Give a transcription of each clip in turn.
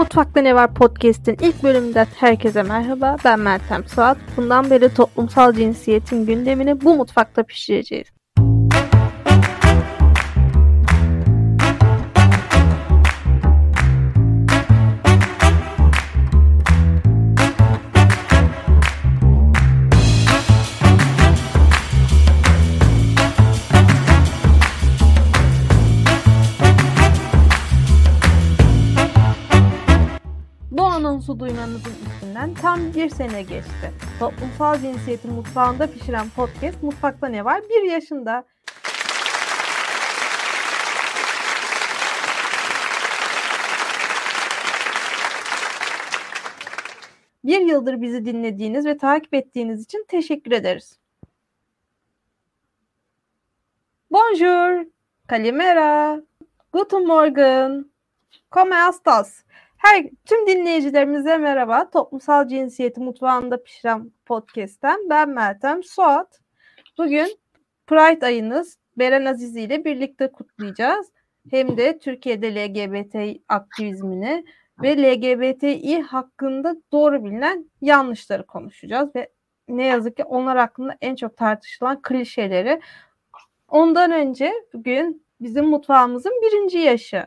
Mutfakta Ne Var podcast'in ilk bölümünden herkese merhaba. Ben Meltem Suat. Bundan beri toplumsal cinsiyetin gündemini bu mutfakta pişireceğiz. Tam bir sene geçti. Toplumsal cinsiyetin mutfağında pişiren podcast Mutfakta Ne Var? Bir yaşında. Bir yıldır bizi dinlediğiniz ve takip ettiğiniz için teşekkür ederiz. Bonjour, Kalimera, Guten Morgen, Come estas? Her tüm dinleyicilerimize merhaba. Toplumsal cinsiyeti mutfağında pişiren podcast'ten ben Meltem Suat. Bugün Pride ayınız Beren Azizi ile birlikte kutlayacağız. Hem de Türkiye'de LGBT aktivizmini ve LGBTİ hakkında doğru bilinen yanlışları konuşacağız ve ne yazık ki onlar hakkında en çok tartışılan klişeleri. Ondan önce bugün bizim mutfağımızın birinci yaşı.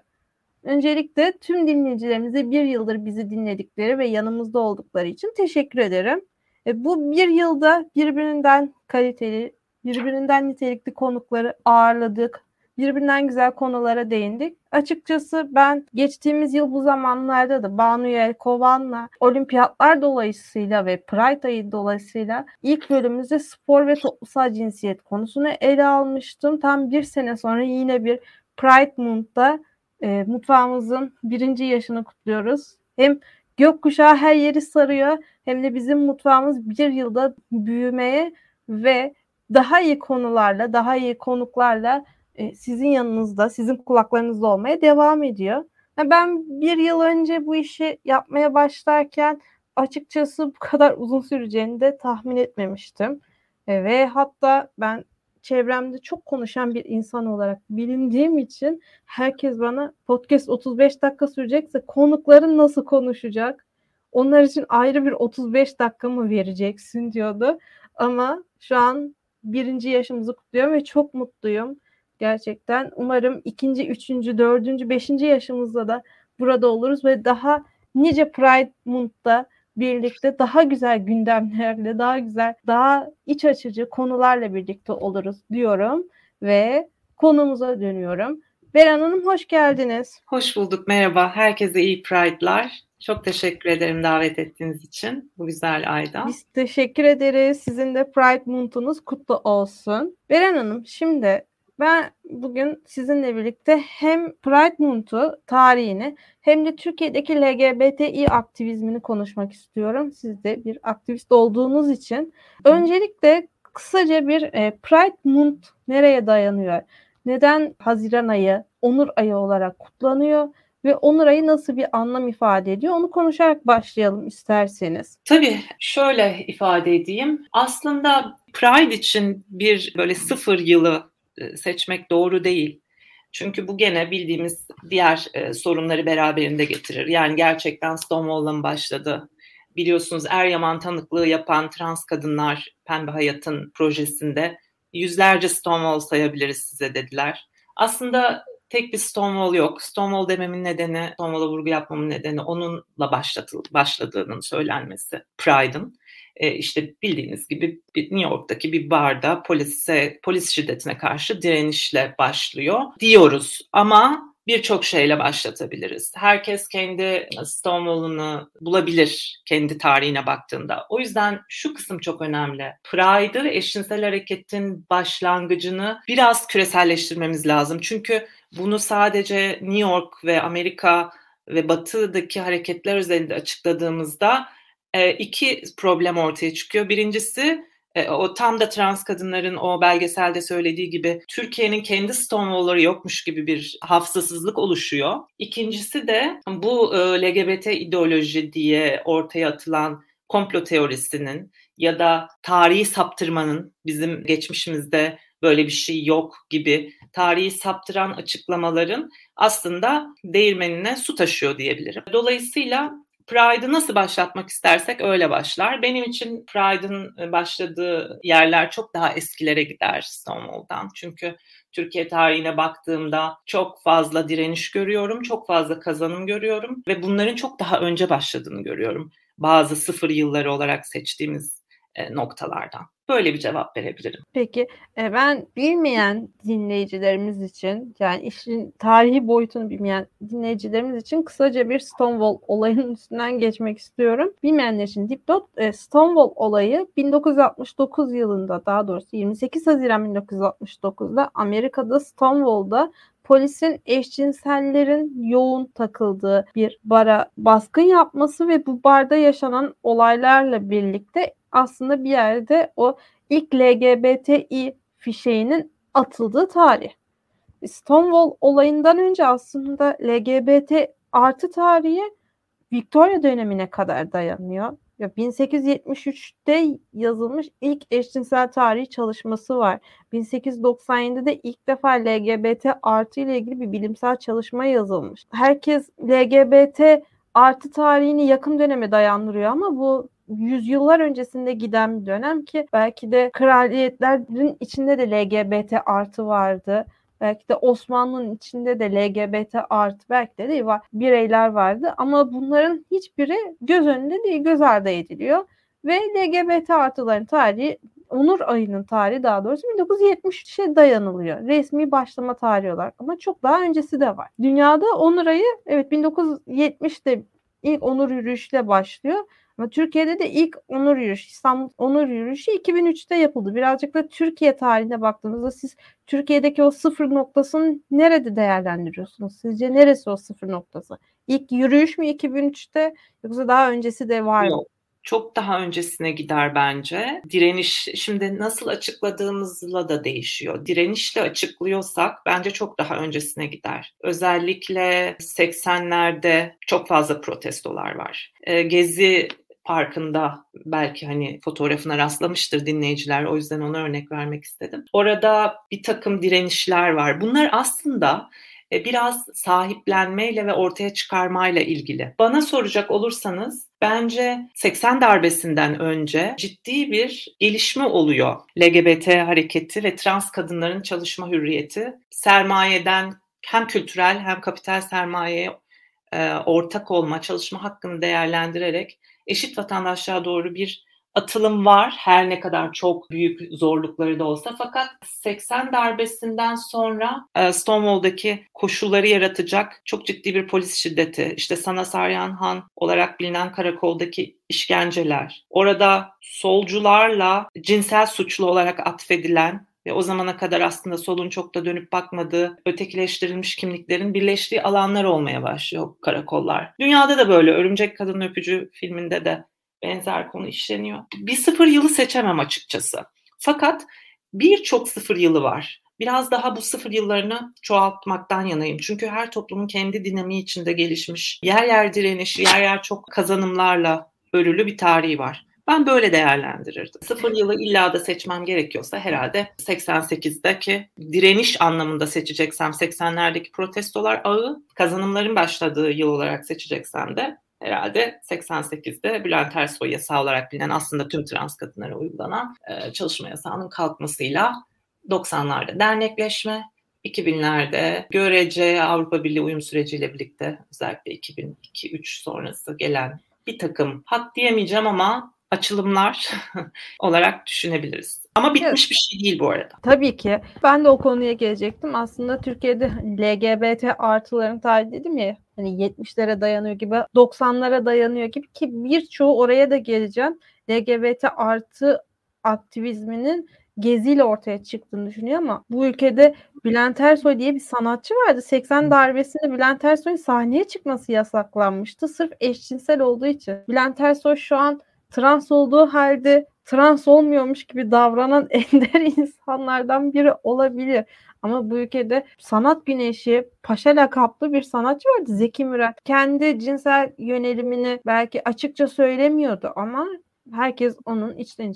Öncelikle tüm dinleyicilerimize bir yıldır bizi dinledikleri ve yanımızda oldukları için teşekkür ederim. E, bu bir yılda birbirinden kaliteli, birbirinden nitelikli konukları ağırladık. Birbirinden güzel konulara değindik. Açıkçası ben geçtiğimiz yıl bu zamanlarda da Banu Yelkovan'la olimpiyatlar dolayısıyla ve Pride ayı dolayısıyla ilk bölümümüzde spor ve toplumsal cinsiyet konusunu ele almıştım. Tam bir sene sonra yine bir Pride Month'ta e, mutfağımızın birinci yaşını kutluyoruz. Hem gökkuşağı her yeri sarıyor hem de bizim mutfağımız bir yılda büyümeye ve daha iyi konularla, daha iyi konuklarla e, sizin yanınızda, sizin kulaklarınızda olmaya devam ediyor. Yani ben bir yıl önce bu işi yapmaya başlarken açıkçası bu kadar uzun süreceğini de tahmin etmemiştim. E, ve hatta ben çevremde çok konuşan bir insan olarak bilindiğim için herkes bana podcast 35 dakika sürecekse konukların nasıl konuşacak? Onlar için ayrı bir 35 dakika mı vereceksin diyordu. Ama şu an birinci yaşımızı kutluyorum ve çok mutluyum. Gerçekten umarım ikinci, üçüncü, dördüncü, beşinci yaşımızda da burada oluruz ve daha nice Pride Month'ta birlikte daha güzel gündemlerle, daha güzel, daha iç açıcı konularla birlikte oluruz diyorum ve konumuza dönüyorum. Beren Hanım hoş geldiniz. Hoş bulduk, merhaba. Herkese iyi Pride'lar. Çok teşekkür ederim davet ettiğiniz için bu güzel ayda. Biz teşekkür ederiz. Sizin de Pride Month'unuz kutlu olsun. Beren Hanım şimdi ben bugün sizinle birlikte hem Pride Month'u tarihini hem de Türkiye'deki LGBTİ aktivizmini konuşmak istiyorum. Siz de bir aktivist olduğunuz için. Öncelikle kısaca bir e, Pride Month nereye dayanıyor? Neden Haziran ayı, Onur ayı olarak kutlanıyor? Ve Onur ayı nasıl bir anlam ifade ediyor? Onu konuşarak başlayalım isterseniz. Tabii şöyle ifade edeyim. Aslında Pride için bir böyle sıfır yılı seçmek doğru değil. Çünkü bu gene bildiğimiz diğer e, sorunları beraberinde getirir. Yani gerçekten Stonewall'la mı başladı? Biliyorsunuz Eryaman tanıklığı yapan trans kadınlar Pembe Hayat'ın projesinde yüzlerce Stonewall sayabiliriz size dediler. Aslında tek bir Stonewall yok. Stonewall dememin nedeni, Stonewall'a vurgu yapmamın nedeni onunla başlatıl, başladığının söylenmesi Pride'ın e, işte bildiğiniz gibi New York'taki bir barda polise polis şiddetine karşı direnişle başlıyor diyoruz. Ama birçok şeyle başlatabiliriz. Herkes kendi Stonewall'unu bulabilir kendi tarihine baktığında. O yüzden şu kısım çok önemli. Pride'ı ve eşcinsel hareketin başlangıcını biraz küreselleştirmemiz lazım. Çünkü bunu sadece New York ve Amerika ve Batı'daki hareketler üzerinde açıkladığımızda e, iki problem ortaya çıkıyor. Birincisi e, o tam da trans kadınların o belgeselde söylediği gibi Türkiye'nin kendi Stonewall'ları yokmuş gibi bir hafızasızlık oluşuyor. İkincisi de bu e, LGBT ideoloji diye ortaya atılan komplo teorisinin ya da tarihi saptırmanın bizim geçmişimizde böyle bir şey yok gibi tarihi saptıran açıklamaların aslında değirmenine su taşıyor diyebilirim. Dolayısıyla Pride'ı nasıl başlatmak istersek öyle başlar. Benim için Pride'ın e, başladığı yerler çok daha eskilere gider Stonewall'dan. Çünkü Türkiye tarihine baktığımda çok fazla direniş görüyorum, çok fazla kazanım görüyorum ve bunların çok daha önce başladığını görüyorum. Bazı sıfır yılları olarak seçtiğimiz e, noktalardan. Böyle bir cevap verebilirim. Peki e, ben bilmeyen dinleyicilerimiz için yani işin tarihi boyutunu bilmeyen dinleyicilerimiz için kısaca bir Stonewall olayının üstünden geçmek istiyorum. Bilmeyenler için dipnot e, Stonewall olayı 1969 yılında daha doğrusu 28 Haziran 1969'da Amerika'da Stonewall'da polisin eşcinsellerin yoğun takıldığı bir bara baskın yapması ve bu barda yaşanan olaylarla birlikte aslında bir yerde o ilk LGBTİ fişeğinin atıldığı tarih. Stonewall olayından önce aslında LGBT artı tarihi Victoria dönemine kadar dayanıyor. 1873'te yazılmış ilk eşcinsel tarihi çalışması var. 1897'de ilk defa LGBT artı ile ilgili bir bilimsel çalışma yazılmış. Herkes LGBT artı tarihini yakın döneme dayandırıyor ama bu yüzyıllar öncesinde giden bir dönem ki belki de kraliyetlerin içinde de LGBT artı vardı. Belki de Osmanlı'nın içinde de LGBT artı belki de değil var bireyler vardı ama bunların hiçbiri göz önünde değil göz ardı ediliyor. Ve LGBT artıların tarihi Onur ayının tarihi daha doğrusu 1970'e dayanılıyor. Resmi başlama tarihi olarak ama çok daha öncesi de var. Dünyada Onur ayı evet 1970'te ilk onur yürüyüşle başlıyor ama Türkiye'de de ilk onur yürüyüşü, İstanbul onur yürüyüşü 2003'te yapıldı. Birazcık da Türkiye tarihine baktığınızda siz Türkiye'deki o sıfır noktasını nerede değerlendiriyorsunuz? Sizce neresi o sıfır noktası? İlk yürüyüş mü 2003'te yoksa daha öncesi de var mı? Çok daha öncesine gider bence. Direniş şimdi nasıl açıkladığımızla da değişiyor. Direnişle açıklıyorsak bence çok daha öncesine gider. Özellikle 80'lerde çok fazla protestolar var. Gezi Parkı'nda belki hani fotoğrafına rastlamıştır dinleyiciler. O yüzden ona örnek vermek istedim. Orada bir takım direnişler var. Bunlar aslında e, biraz sahiplenmeyle ve ortaya çıkarmayla ilgili. Bana soracak olursanız bence 80 darbesinden önce ciddi bir gelişme oluyor. LGBT hareketi ve trans kadınların çalışma hürriyeti sermayeden hem kültürel hem kapital sermayeye e, ortak olma, çalışma hakkını değerlendirerek eşit vatandaşlığa doğru bir atılım var. Her ne kadar çok büyük zorlukları da olsa. Fakat 80 darbesinden sonra e, Stonewall'daki koşulları yaratacak çok ciddi bir polis şiddeti işte Sana Saryan Han olarak bilinen karakoldaki işkenceler orada solcularla cinsel suçlu olarak atfedilen ve o zamana kadar aslında solun çok da dönüp bakmadığı ötekileştirilmiş kimliklerin birleştiği alanlar olmaya başlıyor karakollar. Dünyada da böyle Örümcek Kadın Öpücü filminde de benzer konu işleniyor. Bir sıfır yılı seçemem açıkçası. Fakat birçok sıfır yılı var. Biraz daha bu sıfır yıllarını çoğaltmaktan yanayım. Çünkü her toplumun kendi dinamiği içinde gelişmiş, yer yer direniş, yer yer çok kazanımlarla örülü bir tarihi var. Ben böyle değerlendirirdim. Sıfır yılı illa da seçmem gerekiyorsa herhalde 88'deki direniş anlamında seçeceksem 80'lerdeki protestolar ağı kazanımların başladığı yıl olarak seçeceksem de herhalde 88'de Bülent Ersoy yasağı olarak bilinen aslında tüm trans kadınlara uygulanan e, çalışma yasağının kalkmasıyla 90'larda dernekleşme, 2000'lerde görece Avrupa Birliği uyum süreciyle birlikte özellikle 2002-3 sonrası gelen bir takım hak diyemeyeceğim ama açılımlar olarak düşünebiliriz. Ama bitmiş evet. bir şey değil bu arada. Tabii ki. Ben de o konuya gelecektim. Aslında Türkiye'de LGBT artıların tarihi dedim ya hani 70'lere dayanıyor gibi 90'lara dayanıyor gibi ki birçoğu oraya da geleceğim. LGBT artı aktivizminin geziyle ortaya çıktığını düşünüyor ama bu ülkede Bülent Ersoy diye bir sanatçı vardı. 80 darbesinde Bülent Ersoy'un sahneye çıkması yasaklanmıştı. Sırf eşcinsel olduğu için. Bülent Ersoy şu an trans olduğu halde trans olmuyormuş gibi davranan ender insanlardan biri olabilir. Ama bu ülkede sanat güneşi, paşa lakaplı bir sanatçı vardı Zeki Müren. Kendi cinsel yönelimini belki açıkça söylemiyordu ama herkes onun içten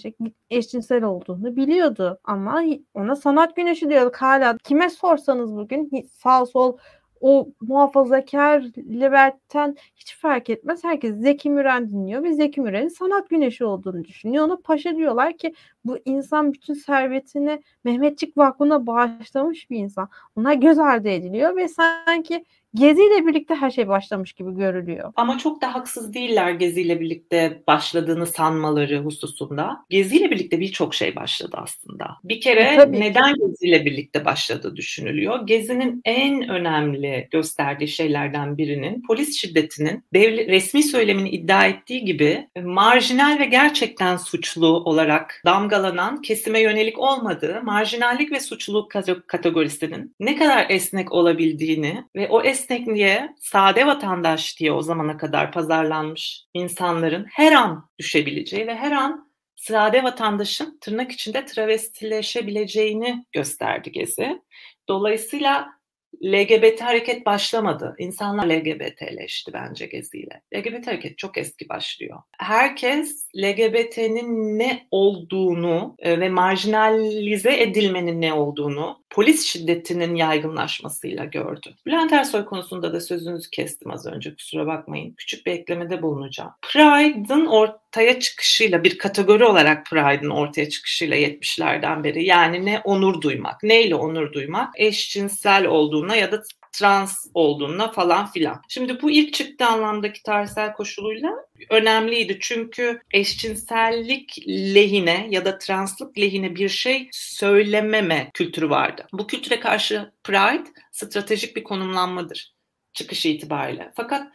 eşcinsel olduğunu biliyordu ama ona sanat güneşi diyorduk hala. Kime sorsanız bugün sağ sol o muhafazakar liberten hiç fark etmez. Herkes Zeki Müren dinliyor ve Zeki Müren'in sanat güneşi olduğunu düşünüyor. Ona paşa diyorlar ki bu insan bütün servetini Mehmetçik Vakfı'na bağışlamış bir insan. Ona göz ardı ediliyor ve sanki Gezi ile birlikte her şey başlamış gibi görülüyor. Ama çok da haksız değiller Gezi ile birlikte başladığını sanmaları hususunda. Gezi ile birlikte birçok şey başladı aslında. Bir kere e, Tabii neden ki. Gezi ile birlikte başladığı düşünülüyor. Gezi'nin en önemli gösterdiği şeylerden birinin polis şiddetinin devlet, resmi söylemini iddia ettiği gibi marjinal ve gerçekten suçlu olarak damgalanan kesime yönelik olmadığı marjinallik ve suçluluk kategorisinin ne kadar esnek olabildiğini ve o esnek esnekliğe sade vatandaş diye o zamana kadar pazarlanmış insanların her an düşebileceği ve her an sade vatandaşın tırnak içinde travestileşebileceğini gösterdi Gezi. Dolayısıyla LGBT hareket başlamadı. İnsanlar LGBT'leşti bence Gezi'yle. LGBT hareket çok eski başlıyor. Herkes LGBT'nin ne olduğunu e, ve marjinalize edilmenin ne olduğunu polis şiddetinin yaygınlaşmasıyla gördü. Bülent Ersoy konusunda da sözünüzü kestim az önce kusura bakmayın. Küçük bir eklemede bulunacağım. Pride'ın ortaya çıkışıyla bir kategori olarak Pride'ın ortaya çıkışıyla 70'lerden beri yani ne onur duymak, neyle onur duymak? Eşcinsel olduğuna ya da trans olduğuna falan filan. Şimdi bu ilk çıktı anlamdaki tarihsel koşuluyla önemliydi. Çünkü eşcinsellik lehine ya da translık lehine bir şey söylememe kültürü vardı. Bu kültüre karşı Pride stratejik bir konumlanmadır çıkışı itibariyle. Fakat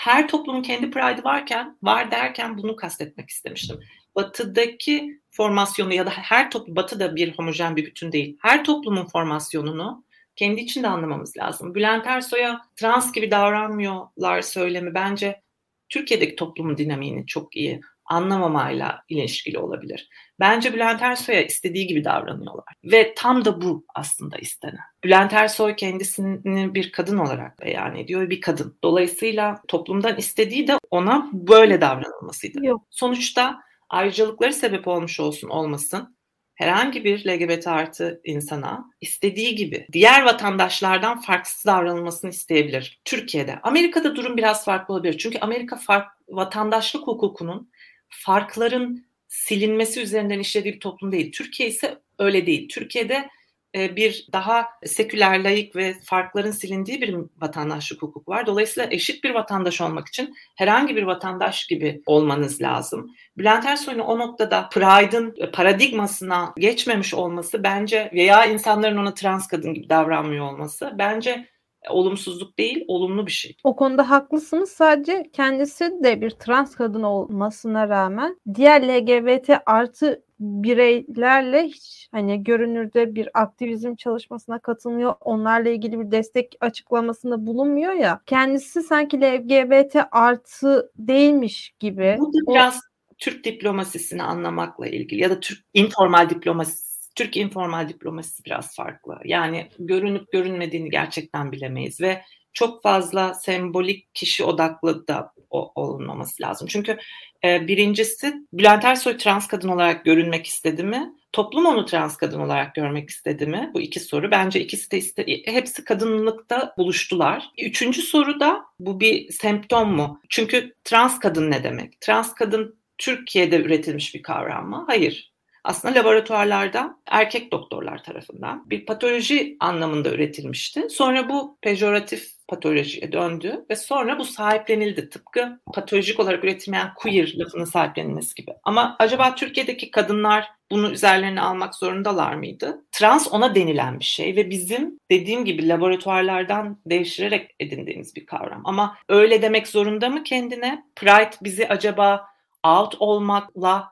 her toplumun kendi pride'ı varken, var derken bunu kastetmek istemiştim. Batıdaki formasyonu ya da her toplum, batı da bir homojen bir bütün değil. Her toplumun formasyonunu kendi içinde anlamamız lazım. Bülent Ersoy'a trans gibi davranmıyorlar söylemi bence Türkiye'deki toplumun dinamiğini çok iyi anlamamayla ilişkili olabilir. Bence Bülent Ersoy'a istediği gibi davranıyorlar. Ve tam da bu aslında istenen. Bülent Ersoy kendisini bir kadın olarak beyan ediyor. Bir kadın. Dolayısıyla toplumdan istediği de ona böyle davranılmasıydı. Yok. Sonuçta ayrıcalıkları sebep olmuş olsun olmasın herhangi bir LGBT artı insana istediği gibi diğer vatandaşlardan farksız davranılmasını isteyebilir. Türkiye'de. Amerika'da durum biraz farklı olabilir. Çünkü Amerika fark, vatandaşlık hukukunun farkların silinmesi üzerinden işlediği bir toplum değil. Türkiye ise öyle değil. Türkiye'de e, bir daha seküler, layık ve farkların silindiği bir vatandaşlık hukuk var. Dolayısıyla eşit bir vatandaş olmak için herhangi bir vatandaş gibi olmanız lazım. Bülent Ersoy'un o noktada Pride'ın paradigmasına geçmemiş olması bence veya insanların ona trans kadın gibi davranmıyor olması bence olumsuzluk değil, olumlu bir şey. O konuda haklısınız. Sadece kendisi de bir trans kadın olmasına rağmen diğer LGBT artı bireylerle hiç hani görünürde bir aktivizm çalışmasına katılmıyor. Onlarla ilgili bir destek açıklamasında bulunmuyor ya. Kendisi sanki LGBT artı değilmiş gibi. Bu da biraz o... Türk diplomasisini anlamakla ilgili ya da Türk informal diplomasisi Türk informal diplomasisi biraz farklı. Yani görünüp görünmediğini gerçekten bilemeyiz ve çok fazla sembolik kişi odaklı da olunmaması lazım. Çünkü e, birincisi Bülent Ersoy trans kadın olarak görünmek istedi mi? Toplum onu trans kadın olarak görmek istedi mi? Bu iki soru. Bence ikisi de iste, hepsi kadınlıkta buluştular. Üçüncü soru da bu bir semptom mu? Çünkü trans kadın ne demek? Trans kadın Türkiye'de üretilmiş bir kavram mı? Hayır aslında laboratuvarlarda erkek doktorlar tarafından bir patoloji anlamında üretilmişti. Sonra bu pejoratif patolojiye döndü ve sonra bu sahiplenildi. Tıpkı patolojik olarak üretilmeyen queer lafının sahiplenilmesi gibi. Ama acaba Türkiye'deki kadınlar bunu üzerlerine almak zorundalar mıydı? Trans ona denilen bir şey ve bizim dediğim gibi laboratuvarlardan devşirerek edindiğimiz bir kavram. Ama öyle demek zorunda mı kendine? Pride bizi acaba out olmakla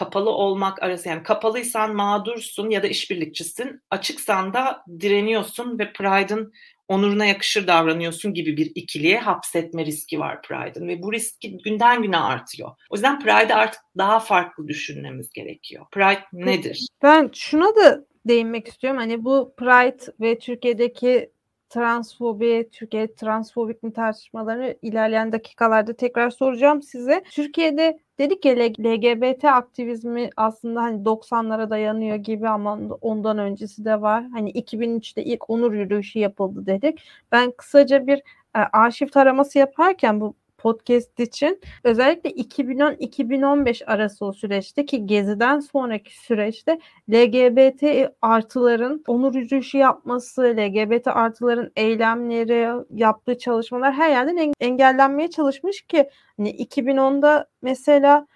kapalı olmak arası yani kapalıysan mağdursun ya da işbirlikçisin. Açıksan da direniyorsun ve Pride'ın onuruna yakışır davranıyorsun gibi bir ikiliye hapsetme riski var Pride'ın ve bu riski günden güne artıyor. O yüzden Pride'ı artık daha farklı düşünmemiz gerekiyor. Pride nedir? Ben şuna da değinmek istiyorum. Hani bu Pride ve Türkiye'deki transfobi, Türkiye transfobik mi tartışmaları ilerleyen dakikalarda tekrar soracağım size. Türkiye'de dedik ya LGBT aktivizmi aslında hani 90'lara dayanıyor gibi ama ondan öncesi de var. Hani 2003'te ilk onur yürüyüşü yapıldı dedik. Ben kısaca bir e, arşiv taraması yaparken bu podcast için özellikle 2010-2015 arası o süreçte ki Gezi'den sonraki süreçte LGBT artıların onur yürüyüşü yapması, LGBT artıların eylemleri, yaptığı çalışmalar her yerden engellenmeye çalışmış ki hani 2010'da mesela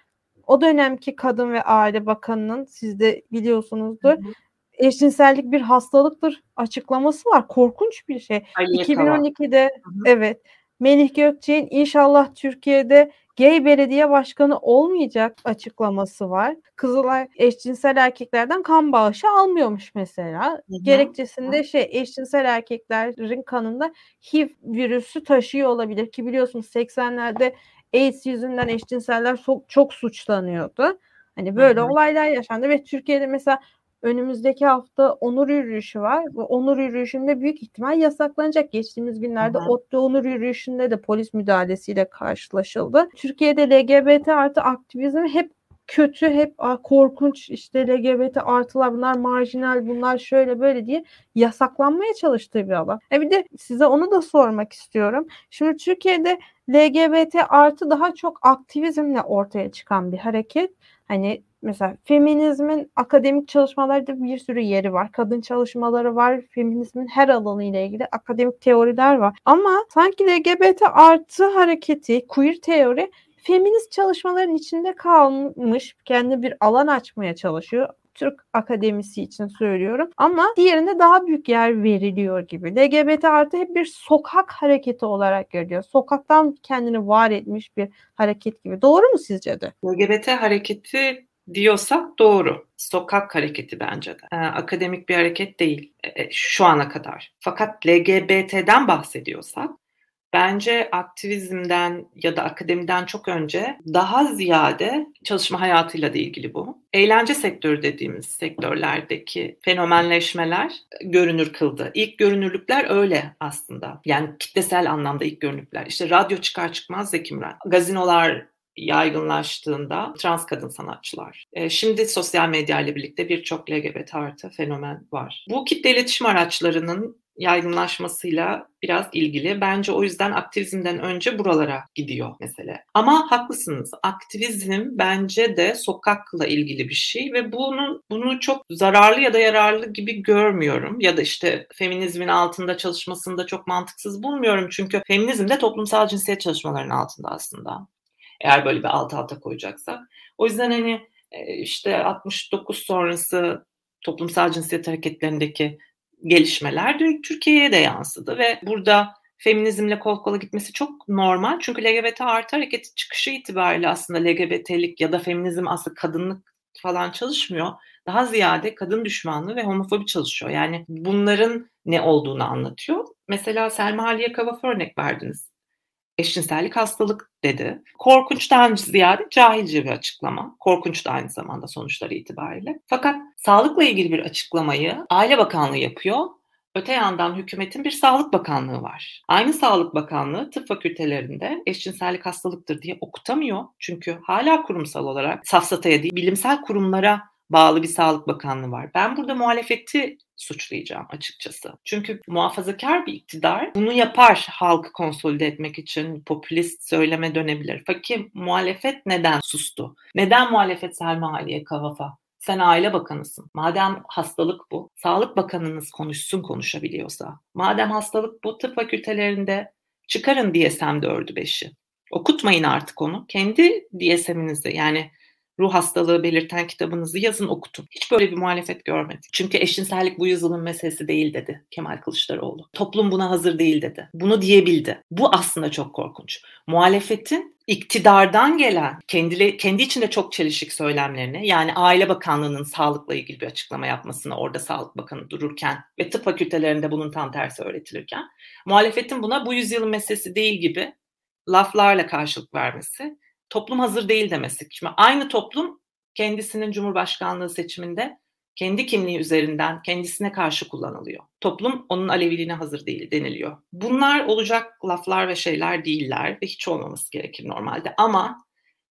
o dönemki Kadın ve Aile Bakanı'nın siz de biliyorsunuzdur. Hı hı eşcinsellik bir hastalıktır açıklaması var. Korkunç bir şey. Aliye 2012'de hı hı. evet Melih Gökçe'nin inşallah Türkiye'de gay belediye başkanı olmayacak açıklaması var. Kızılay eşcinsel erkeklerden kan bağışı almıyormuş mesela. Hı hı. Gerekçesinde şey eşcinsel erkeklerin kanında HIV virüsü taşıyor olabilir ki biliyorsunuz 80'lerde AIDS yüzünden eşcinseller çok, çok suçlanıyordu. Hani böyle hı hı. olaylar yaşandı ve Türkiye'de mesela önümüzdeki hafta onur yürüyüşü var. Ve onur yürüyüşünde büyük ihtimal yasaklanacak. Geçtiğimiz günlerde Aha. ODTÜ onur yürüyüşünde de polis müdahalesiyle karşılaşıldı. Türkiye'de LGBT artı aktivizmi hep kötü, hep korkunç işte LGBT artılar bunlar marjinal, bunlar şöyle böyle diye yasaklanmaya çalıştığı bir alan. E bir de size onu da sormak istiyorum. Şimdi Türkiye'de LGBT artı daha çok aktivizmle ortaya çıkan bir hareket. Hani mesela feminizmin akademik çalışmalarda bir sürü yeri var. Kadın çalışmaları var. Feminizmin her alanı ile ilgili akademik teoriler var. Ama sanki LGBT artı hareketi, queer teori feminist çalışmaların içinde kalmış, kendi bir alan açmaya çalışıyor. Türk akademisi için söylüyorum. Ama diğerine daha büyük yer veriliyor gibi. LGBT artı hep bir sokak hareketi olarak görülüyor. Sokaktan kendini var etmiş bir hareket gibi. Doğru mu sizce de? LGBT hareketi diyorsak doğru. Sokak hareketi bence de. Ee, akademik bir hareket değil e, e şu ana kadar. Fakat LGBT'den bahsediyorsak bence aktivizmden ya da akademiden çok önce daha ziyade çalışma hayatıyla da ilgili bu. Eğlence sektörü dediğimiz sektörlerdeki fenomenleşmeler görünür kıldı. İlk görünürlükler öyle aslında. Yani kitlesel anlamda ilk görünürlükler. İşte radyo çıkar çıkmaz Zeki Müren. Gazinolar yaygınlaştığında trans kadın sanatçılar. E, şimdi sosyal medya ile birlikte birçok LGBT artı fenomen var. Bu kitle iletişim araçlarının yaygınlaşmasıyla biraz ilgili. Bence o yüzden aktivizmden önce buralara gidiyor mesele. Ama haklısınız. Aktivizm bence de sokakla ilgili bir şey ve bunun bunu çok zararlı ya da yararlı gibi görmüyorum. Ya da işte feminizmin altında çalışmasını da çok mantıksız bulmuyorum. Çünkü feminizm de toplumsal cinsiyet çalışmalarının altında aslında. Eğer böyle bir alt alta koyacaksak. O yüzden hani e, işte 69 sonrası toplumsal cinsiyet hareketlerindeki gelişmeler Türkiye'ye de yansıdı ve burada feminizmle kol kola gitmesi çok normal. Çünkü LGBT artı hareketi çıkışı itibariyle aslında LGBT'lik ya da feminizm aslında kadınlık falan çalışmıyor. Daha ziyade kadın düşmanlığı ve homofobi çalışıyor. Yani bunların ne olduğunu anlatıyor. Mesela Selma Haliye Kavaf örnek verdiniz eşcinsellik hastalık dedi. Korkunçtan ziyade cahilce bir açıklama. Korkunç da aynı zamanda sonuçları itibariyle. Fakat sağlıkla ilgili bir açıklamayı Aile Bakanlığı yapıyor. Öte yandan hükümetin bir Sağlık Bakanlığı var. Aynı Sağlık Bakanlığı tıp fakültelerinde eşcinsellik hastalıktır diye okutamıyor. Çünkü hala kurumsal olarak safsataya değil bilimsel kurumlara bağlı bir Sağlık Bakanlığı var. Ben burada muhalefeti suçlayacağım açıkçası. Çünkü muhafazakar bir iktidar bunu yapar halkı konsolide etmek için popülist söyleme dönebilir. Fakat muhalefet neden sustu? Neden muhalefet Selma Aliye Kavafa sen aile bakanısın. Madem hastalık bu, sağlık bakanınız konuşsun konuşabiliyorsa. Madem hastalık bu, tıp fakültelerinde çıkarın DSM 4'ü 5'i. Okutmayın artık onu. Kendi DSM'inizi yani ruh hastalığı belirten kitabınızı yazın okutun. Hiç böyle bir muhalefet görmedik. Çünkü eşcinsellik bu yüzyılın meselesi değil dedi Kemal Kılıçdaroğlu. Toplum buna hazır değil dedi. Bunu diyebildi. Bu aslında çok korkunç. Muhalefetin iktidardan gelen kendi, kendi içinde çok çelişik söylemlerini yani Aile Bakanlığı'nın sağlıkla ilgili bir açıklama yapmasını orada Sağlık Bakanı dururken ve tıp fakültelerinde bunun tam tersi öğretilirken muhalefetin buna bu yüzyılın meselesi değil gibi laflarla karşılık vermesi toplum hazır değil demesi. Şimdi aynı toplum kendisinin Cumhurbaşkanlığı seçiminde kendi kimliği üzerinden kendisine karşı kullanılıyor. Toplum onun aleviliğine hazır değil deniliyor. Bunlar olacak laflar ve şeyler değiller ve hiç olmaması gerekir normalde. Ama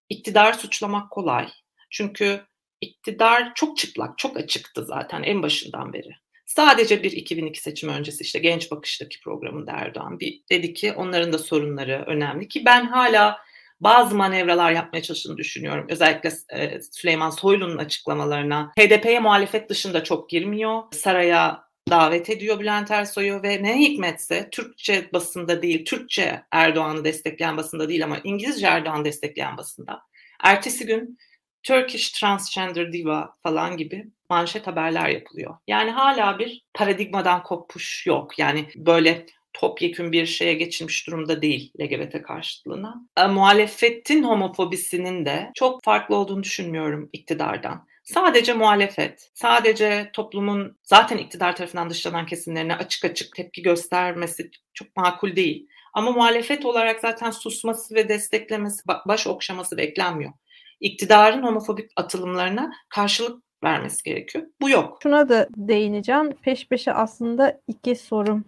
iktidar suçlamak kolay. Çünkü iktidar çok çıplak, çok açıktı zaten en başından beri. Sadece bir 2002 seçimi öncesi işte Genç Bakış'taki programında Erdoğan bir dedi ki onların da sorunları önemli ki ben hala bazı manevralar yapmaya çalıştığını düşünüyorum. Özellikle e, Süleyman Soylu'nun açıklamalarına. HDP'ye muhalefet dışında çok girmiyor. Saraya davet ediyor Bülent Ersoy'u ve ne hikmetse Türkçe basında değil, Türkçe Erdoğan'ı destekleyen basında değil ama İngilizce Erdoğan'ı destekleyen basında. Ertesi gün Turkish Transgender Diva falan gibi manşet haberler yapılıyor. Yani hala bir paradigmadan kopuş yok. Yani böyle topyekün bir şeye geçilmiş durumda değil LGBT karşıtlığına. E, muhalefetin homofobisinin de çok farklı olduğunu düşünmüyorum iktidardan. Sadece muhalefet, sadece toplumun zaten iktidar tarafından dışlanan kesimlerine açık açık tepki göstermesi çok makul değil. Ama muhalefet olarak zaten susması ve desteklemesi, baş okşaması beklenmiyor. İktidarın homofobik atılımlarına karşılık vermesi gerekiyor. Bu yok. Şuna da değineceğim. Peş peşe aslında iki sorum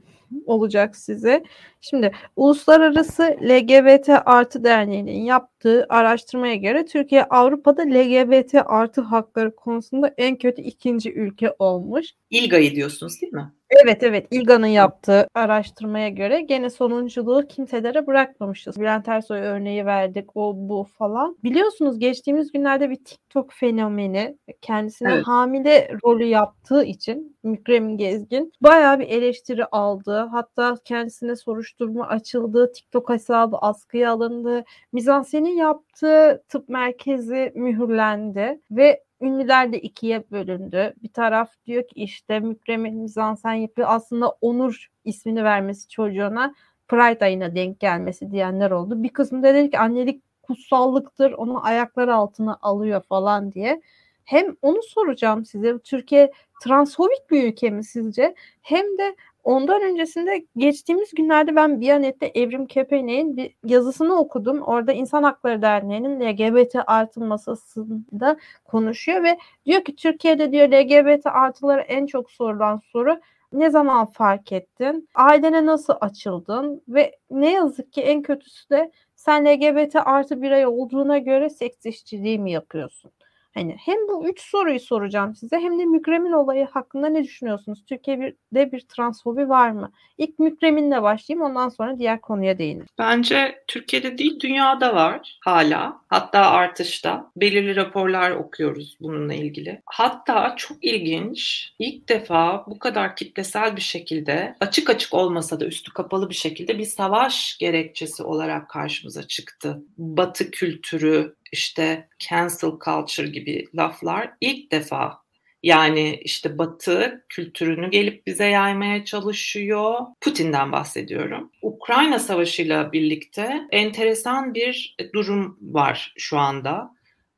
olacak size. Şimdi Uluslararası LGBT Artı Derneği'nin yaptığı araştırmaya göre Türkiye Avrupa'da LGBT artı hakları konusunda en kötü ikinci ülke olmuş. İlga'yı diyorsunuz değil mi? Evet evet İlga'nın yaptığı araştırmaya göre gene sonunculuğu kimselere bırakmamışız. Bülent Ersoy örneği verdik o bu falan. Biliyorsunuz geçtiğimiz günlerde bir TikTok fenomeni kendisine evet. hamile rolü yaptığı için Mükrem Gezgin bayağı bir eleştiri aldı. Hatta kendisine soruşturma açıldı. TikTok hesabı askıya alındı. Mizansenin yaptığı tıp merkezi mühürlendi ve ünlüler de ikiye bölündü. Bir taraf diyor ki işte Mükremin mizansen yapıyor. Aslında Onur ismini vermesi çocuğuna Pride ayına denk gelmesi diyenler oldu. Bir kısmı da dedi ki annelik kutsallıktır. Onu ayakları altına alıyor falan diye. Hem onu soracağım size. Türkiye transfobik bir ülke mi sizce? Hem de Ondan öncesinde geçtiğimiz günlerde ben Biyanet'te Evrim Kepenek'in bir yazısını okudum. Orada İnsan Hakları Derneği'nin LGBT artı masasında konuşuyor ve diyor ki Türkiye'de diyor LGBT artıları en çok sorulan soru ne zaman fark ettin? Ailene nasıl açıldın? Ve ne yazık ki en kötüsü de sen LGBT artı birey olduğuna göre seks işçiliği mi yapıyorsun? Hani hem bu üç soruyu soracağım size hem de mükremin olayı hakkında ne düşünüyorsunuz? Türkiye'de bir transfobi var mı? İlk mükreminle başlayayım ondan sonra diğer konuya değinelim. Bence Türkiye'de değil dünyada var hala. Hatta artışta. Belirli raporlar okuyoruz bununla ilgili. Hatta çok ilginç ilk defa bu kadar kitlesel bir şekilde açık açık olmasa da üstü kapalı bir şekilde bir savaş gerekçesi olarak karşımıza çıktı. Batı kültürü, işte cancel culture gibi laflar ilk defa yani işte Batı kültürünü gelip bize yaymaya çalışıyor. Putin'den bahsediyorum. Ukrayna Savaşı'yla birlikte enteresan bir durum var şu anda.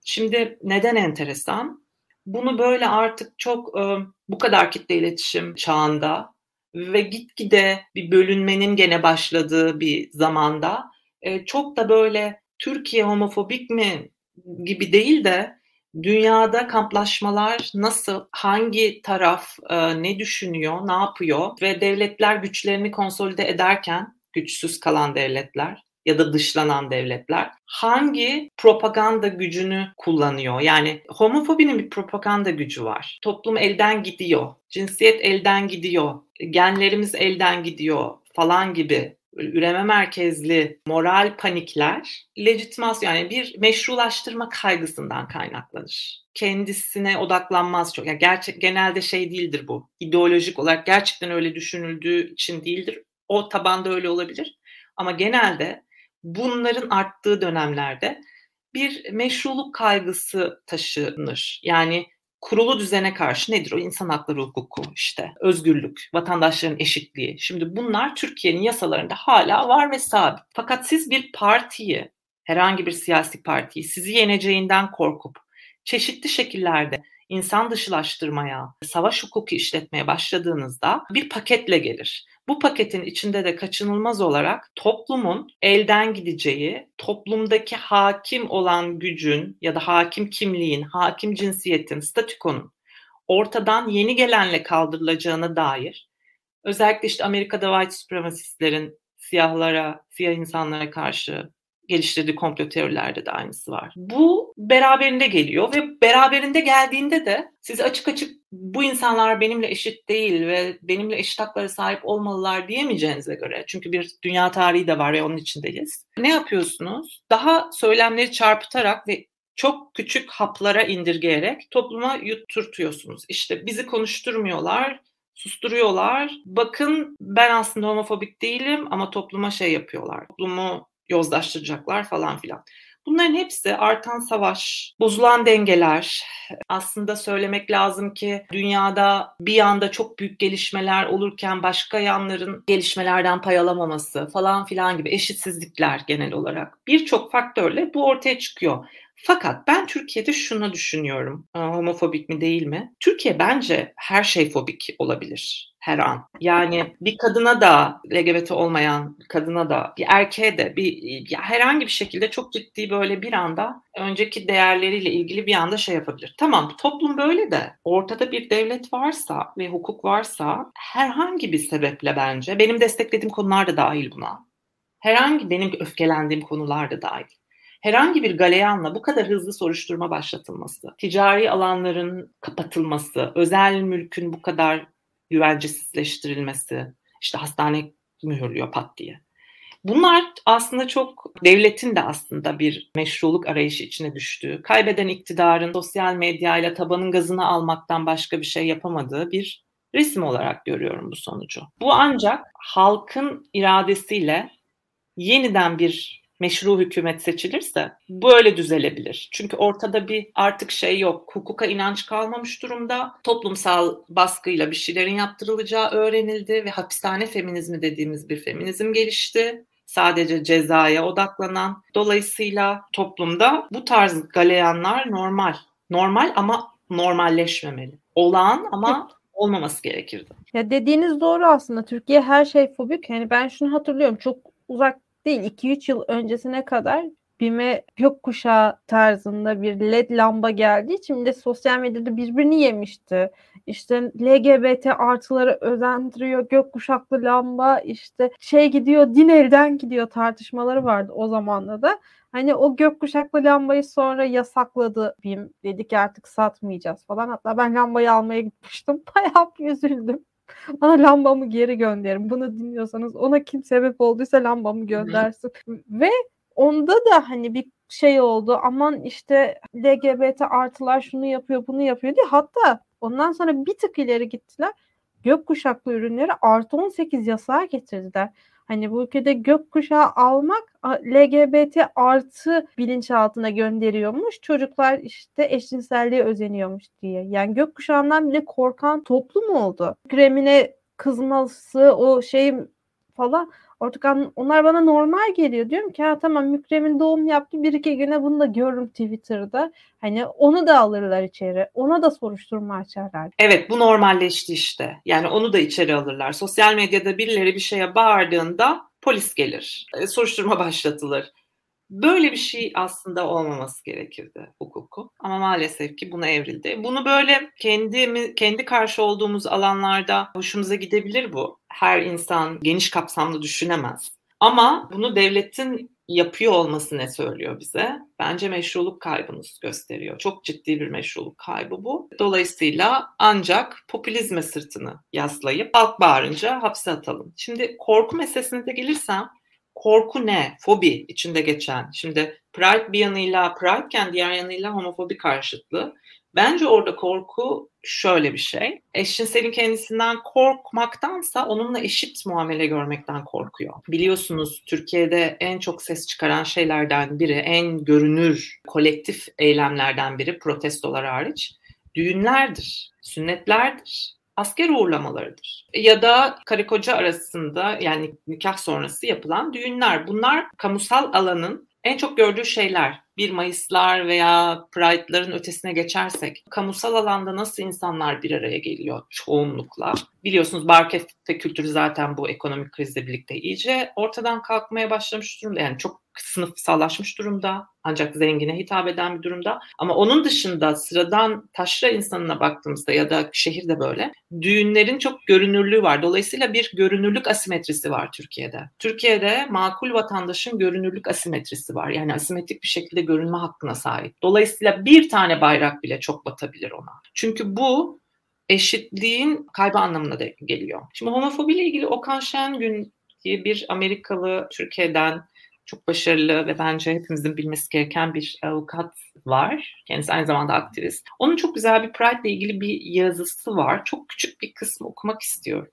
Şimdi neden enteresan? Bunu böyle artık çok e, bu kadar kitle iletişim çağında ve gitgide bir bölünmenin gene başladığı bir zamanda e, çok da böyle Türkiye homofobik mi gibi değil de dünyada kamplaşmalar nasıl, hangi taraf e, ne düşünüyor, ne yapıyor ve devletler güçlerini konsolide ederken güçsüz kalan devletler ya da dışlanan devletler hangi propaganda gücünü kullanıyor? Yani homofobinin bir propaganda gücü var. Toplum elden gidiyor, cinsiyet elden gidiyor, genlerimiz elden gidiyor falan gibi üreme merkezli moral panikler legitimasyon yani bir meşrulaştırma kaygısından kaynaklanır. Kendisine odaklanmaz çok. Yani gerçek genelde şey değildir bu. İdeolojik olarak gerçekten öyle düşünüldüğü için değildir. O tabanda öyle olabilir. Ama genelde bunların arttığı dönemlerde bir meşruluk kaygısı taşınır. Yani kurulu düzene karşı nedir o insan hakları hukuku işte özgürlük, vatandaşların eşitliği. Şimdi bunlar Türkiye'nin yasalarında hala var ve sabit. Fakat siz bir partiyi, herhangi bir siyasi partiyi sizi yeneceğinden korkup çeşitli şekillerde insan dışılaştırmaya, savaş hukuku işletmeye başladığınızda bir paketle gelir. Bu paketin içinde de kaçınılmaz olarak toplumun elden gideceği, toplumdaki hakim olan gücün ya da hakim kimliğin, hakim cinsiyetin, statükonun ortadan yeni gelenle kaldırılacağına dair özellikle işte Amerika'da white supremacistlerin siyahlara, siyah insanlara karşı geliştirdiği komplo teorilerde de aynısı var. Bu beraberinde geliyor ve beraberinde geldiğinde de siz açık açık bu insanlar benimle eşit değil ve benimle eşit haklara sahip olmalılar diyemeyeceğinize göre çünkü bir dünya tarihi de var ve onun içindeyiz. Ne yapıyorsunuz? Daha söylemleri çarpıtarak ve çok küçük haplara indirgeyerek topluma yutturtuyorsunuz. İşte bizi konuşturmuyorlar, susturuyorlar. Bakın ben aslında homofobik değilim ama topluma şey yapıyorlar. Toplumu yozlaştıracaklar falan filan. Bunların hepsi artan savaş, bozulan dengeler. Aslında söylemek lazım ki dünyada bir yanda çok büyük gelişmeler olurken başka yanların gelişmelerden pay alamaması falan filan gibi eşitsizlikler genel olarak. Birçok faktörle bu ortaya çıkıyor. Fakat ben Türkiye'de şunu düşünüyorum. Homofobik mi değil mi? Türkiye bence her şey fobik olabilir her an. Yani bir kadına da LGBT olmayan kadına da bir erkeğe de bir ya herhangi bir şekilde çok ciddi böyle bir anda önceki değerleriyle ilgili bir anda şey yapabilir. Tamam toplum böyle de ortada bir devlet varsa ve hukuk varsa herhangi bir sebeple bence benim desteklediğim konular da dahil buna. Herhangi benim öfkelendiğim konular da dahil herhangi bir galeyanla bu kadar hızlı soruşturma başlatılması, ticari alanların kapatılması, özel mülkün bu kadar güvencesizleştirilmesi, işte hastane mühürlüyor pat diye. Bunlar aslında çok devletin de aslında bir meşruluk arayışı içine düştüğü, kaybeden iktidarın sosyal medyayla tabanın gazını almaktan başka bir şey yapamadığı bir resim olarak görüyorum bu sonucu. Bu ancak halkın iradesiyle yeniden bir meşru hükümet seçilirse böyle düzelebilir. Çünkü ortada bir artık şey yok. Hukuka inanç kalmamış durumda. Toplumsal baskıyla bir şeylerin yaptırılacağı öğrenildi ve hapishane feminizmi dediğimiz bir feminizm gelişti. Sadece cezaya odaklanan. Dolayısıyla toplumda bu tarz galeyanlar normal. Normal ama normalleşmemeli. Olağan ama olmaması gerekirdi. Ya dediğiniz doğru aslında. Türkiye her şey fobik. Yani ben şunu hatırlıyorum. Çok uzak değil 2-3 yıl öncesine kadar BİM'e gökkuşağı tarzında bir led lamba geldiği için de sosyal medyada birbirini yemişti. İşte LGBT artıları özendiriyor gökkuşaklı lamba işte şey gidiyor din elden gidiyor tartışmaları vardı o zamanda da. Hani o gökkuşaklı lambayı sonra yasakladı BİM. Dedi ki artık satmayacağız falan. Hatta ben lambayı almaya gitmiştim. Bayağı bir üzüldüm. Bana lambamı geri gönderin. Bunu dinliyorsanız ona kim sebep olduysa lambamı göndersin. Ve onda da hani bir şey oldu. Aman işte LGBT artılar şunu yapıyor bunu yapıyor diye. Hatta ondan sonra bir tık ileri gittiler. Gökkuşaklı ürünleri artı 18 yasağa getirdiler. Hani bu ülkede gökkuşağı almak LGBT artı bilinçaltına gönderiyormuş. Çocuklar işte eşcinselliğe özeniyormuş diye. Yani gökkuşağından bile korkan toplum oldu. Kremine kızması o şey falan Artık onlar bana normal geliyor. Diyorum ki ha tamam Mükremin doğum yaptı. Bir iki güne bunu da görürüm Twitter'da. Hani onu da alırlar içeri. Ona da soruşturma açarlar. Evet bu normalleşti işte. Yani onu da içeri alırlar. Sosyal medyada birileri bir şeye bağırdığında polis gelir. E, soruşturma başlatılır. Böyle bir şey aslında olmaması gerekirdi hukuku. Ama maalesef ki buna evrildi. Bunu böyle kendi kendi karşı olduğumuz alanlarda hoşumuza gidebilir bu. Her insan geniş kapsamlı düşünemez. Ama bunu devletin yapıyor olması ne söylüyor bize? Bence meşruluk kaybını gösteriyor. Çok ciddi bir meşruluk kaybı bu. Dolayısıyla ancak popülizme sırtını yaslayıp halk bağırınca hapse atalım. Şimdi korku meselesine de gelirsem korku ne? Fobi içinde geçen. Şimdi Pride bir yanıyla Pride'ken diğer yanıyla homofobi karşıtlığı. Bence orada korku şöyle bir şey. Eşcinselin kendisinden korkmaktansa onunla eşit muamele görmekten korkuyor. Biliyorsunuz Türkiye'de en çok ses çıkaran şeylerden biri, en görünür kolektif eylemlerden biri protestolar hariç düğünlerdir, sünnetlerdir asker uğurlamalarıdır. Ya da karı koca arasında yani nikah sonrası yapılan düğünler. Bunlar kamusal alanın en çok gördüğü şeyler. 1 Mayıslar veya Pride'ların ötesine geçersek kamusal alanda nasıl insanlar bir araya geliyor çoğunlukla. Biliyorsunuz bar kültürü zaten bu ekonomik krizle birlikte iyice ortadan kalkmaya başlamış durumda. Yani çok sınıfsallaşmış durumda. Ancak zengine hitap eden bir durumda. Ama onun dışında sıradan taşra insanına baktığımızda ya da şehirde böyle düğünlerin çok görünürlüğü var. Dolayısıyla bir görünürlük asimetrisi var Türkiye'de. Türkiye'de makul vatandaşın görünürlük asimetrisi var. Yani asimetrik bir şekilde görünme hakkına sahip. Dolayısıyla bir tane bayrak bile çok batabilir ona. Çünkü bu eşitliğin kaybı anlamına da geliyor. Şimdi homofobiyle ilgili Okan Şengün diye bir Amerikalı Türkiye'den çok başarılı ve bence hepimizin bilmesi gereken bir avukat var. Kendisi aynı zamanda aktivist. Onun çok güzel bir Pride ile ilgili bir yazısı var. Çok küçük bir kısmı okumak istiyorum.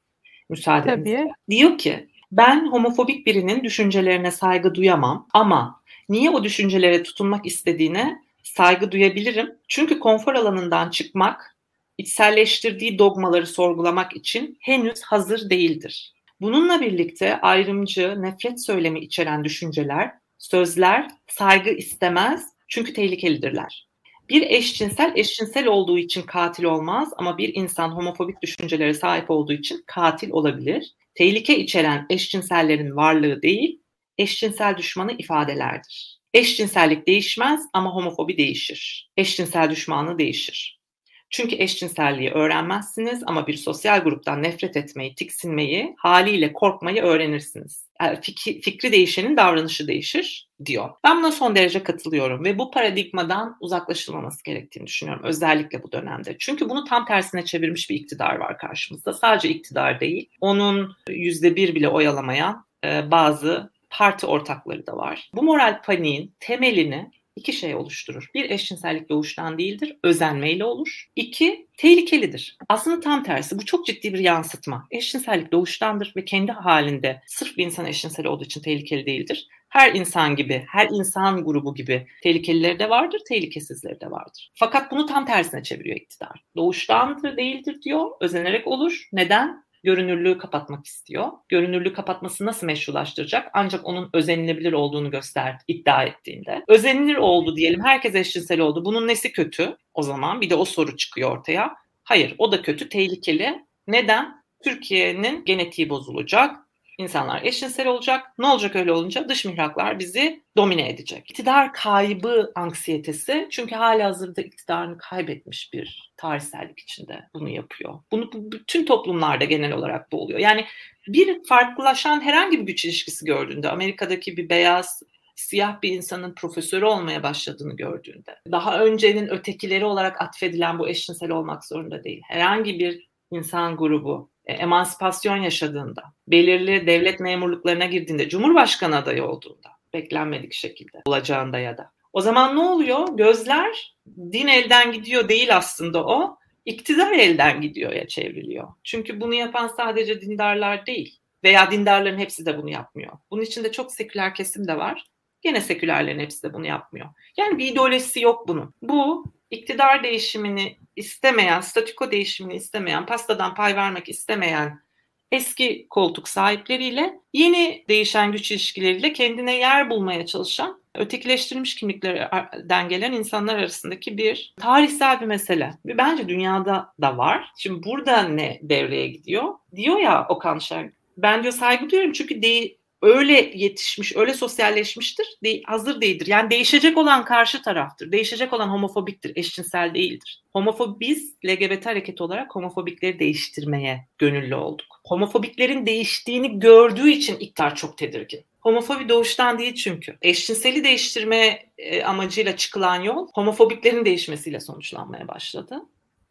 Müsaadenizle. Tabii. Diyor ki ben homofobik birinin düşüncelerine saygı duyamam ama niye o düşüncelere tutunmak istediğine saygı duyabilirim. Çünkü konfor alanından çıkmak içselleştirdiği dogmaları sorgulamak için henüz hazır değildir. Bununla birlikte ayrımcı, nefret söylemi içeren düşünceler, sözler saygı istemez çünkü tehlikelidirler. Bir eşcinsel eşcinsel olduğu için katil olmaz ama bir insan homofobik düşüncelere sahip olduğu için katil olabilir. Tehlike içeren eşcinsellerin varlığı değil, eşcinsel düşmanı ifadelerdir. Eşcinsellik değişmez ama homofobi değişir. Eşcinsel düşmanlığı değişir. Çünkü eşcinselliği öğrenmezsiniz ama bir sosyal gruptan nefret etmeyi, tiksinmeyi, haliyle korkmayı öğrenirsiniz. Yani fikri, fikri değişenin davranışı değişir diyor. Ben buna son derece katılıyorum ve bu paradigmadan uzaklaşılmaması gerektiğini düşünüyorum özellikle bu dönemde. Çünkü bunu tam tersine çevirmiş bir iktidar var karşımızda. Sadece iktidar değil, onun yüzde bir bile oyalamayan e, bazı parti ortakları da var. Bu moral paniğin temelini iki şey oluşturur. Bir eşcinsellik doğuştan değildir, özenmeyle olur. İki, tehlikelidir. Aslında tam tersi. Bu çok ciddi bir yansıtma. Eşcinsellik doğuştandır ve kendi halinde sırf bir insan eşcinsel olduğu için tehlikeli değildir. Her insan gibi, her insan grubu gibi tehlikelileri de vardır, tehlikesizleri de vardır. Fakat bunu tam tersine çeviriyor iktidar. Doğuştandır, değildir diyor, özenerek olur. Neden? Görünürlüğü kapatmak istiyor. Görünürlüğü kapatması nasıl meşrulaştıracak? Ancak onun özenilebilir olduğunu göster iddia ettiğinde. Özenilir oldu diyelim. Herkes eşcinsel oldu. Bunun nesi kötü? O zaman bir de o soru çıkıyor ortaya. Hayır, o da kötü, tehlikeli. Neden? Türkiye'nin genetiği bozulacak insanlar eşcinsel olacak. Ne olacak öyle olunca? Dış mihraklar bizi domine edecek. İktidar kaybı anksiyetesi çünkü hali hazırda iktidarını kaybetmiş bir tarihsellik içinde bunu yapıyor. Bunu bütün toplumlarda genel olarak bu oluyor. Yani bir farklılaşan herhangi bir güç ilişkisi gördüğünde Amerika'daki bir beyaz siyah bir insanın profesörü olmaya başladığını gördüğünde, daha öncenin ötekileri olarak atfedilen bu eşcinsel olmak zorunda değil. Herhangi bir insan grubu emansipasyon yaşadığında, belirli devlet memurluklarına girdiğinde, cumhurbaşkanı adayı olduğunda, beklenmedik şekilde olacağında ya da. O zaman ne oluyor? Gözler din elden gidiyor değil aslında o, iktidar elden gidiyor ya çevriliyor. Çünkü bunu yapan sadece dindarlar değil veya dindarların hepsi de bunu yapmıyor. Bunun içinde çok seküler kesim de var. Gene sekülerlerin hepsi de bunu yapmıyor. Yani bir ideolojisi yok bunun. Bu iktidar değişimini istemeyen, statüko değişimini istemeyen, pastadan pay vermek istemeyen eski koltuk sahipleriyle yeni değişen güç ilişkileriyle kendine yer bulmaya çalışan ötekileştirilmiş kimliklerden gelen insanlar arasındaki bir tarihsel bir mesele. Ve bence dünyada da var. Şimdi burada ne devreye gidiyor? Diyor ya Okan Şen, ben diyor saygı duyuyorum çünkü değil, öyle yetişmiş, öyle sosyalleşmiştir, de, hazır değildir. Yani değişecek olan karşı taraftır. Değişecek olan homofobiktir, eşcinsel değildir. Homofob biz LGBT hareketi olarak homofobikleri değiştirmeye gönüllü olduk. Homofobiklerin değiştiğini gördüğü için iktidar çok tedirgin. Homofobi doğuştan değil çünkü. Eşcinseli değiştirme e, amacıyla çıkılan yol homofobiklerin değişmesiyle sonuçlanmaya başladı.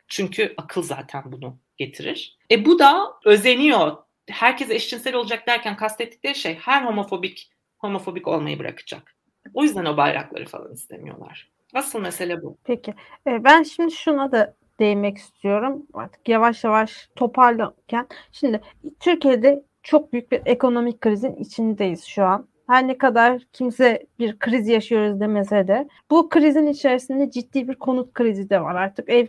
Çünkü akıl zaten bunu getirir. E bu da özeniyor herkes eşcinsel olacak derken kastettikleri şey her homofobik homofobik olmayı bırakacak. O yüzden o bayrakları falan istemiyorlar. Asıl mesele bu. Peki. E, ben şimdi şuna da değinmek istiyorum. Artık yavaş yavaş toparlarken. Şimdi Türkiye'de çok büyük bir ekonomik krizin içindeyiz şu an her ne kadar kimse bir kriz yaşıyoruz demese de bu krizin içerisinde ciddi bir konut krizi de var. Artık ev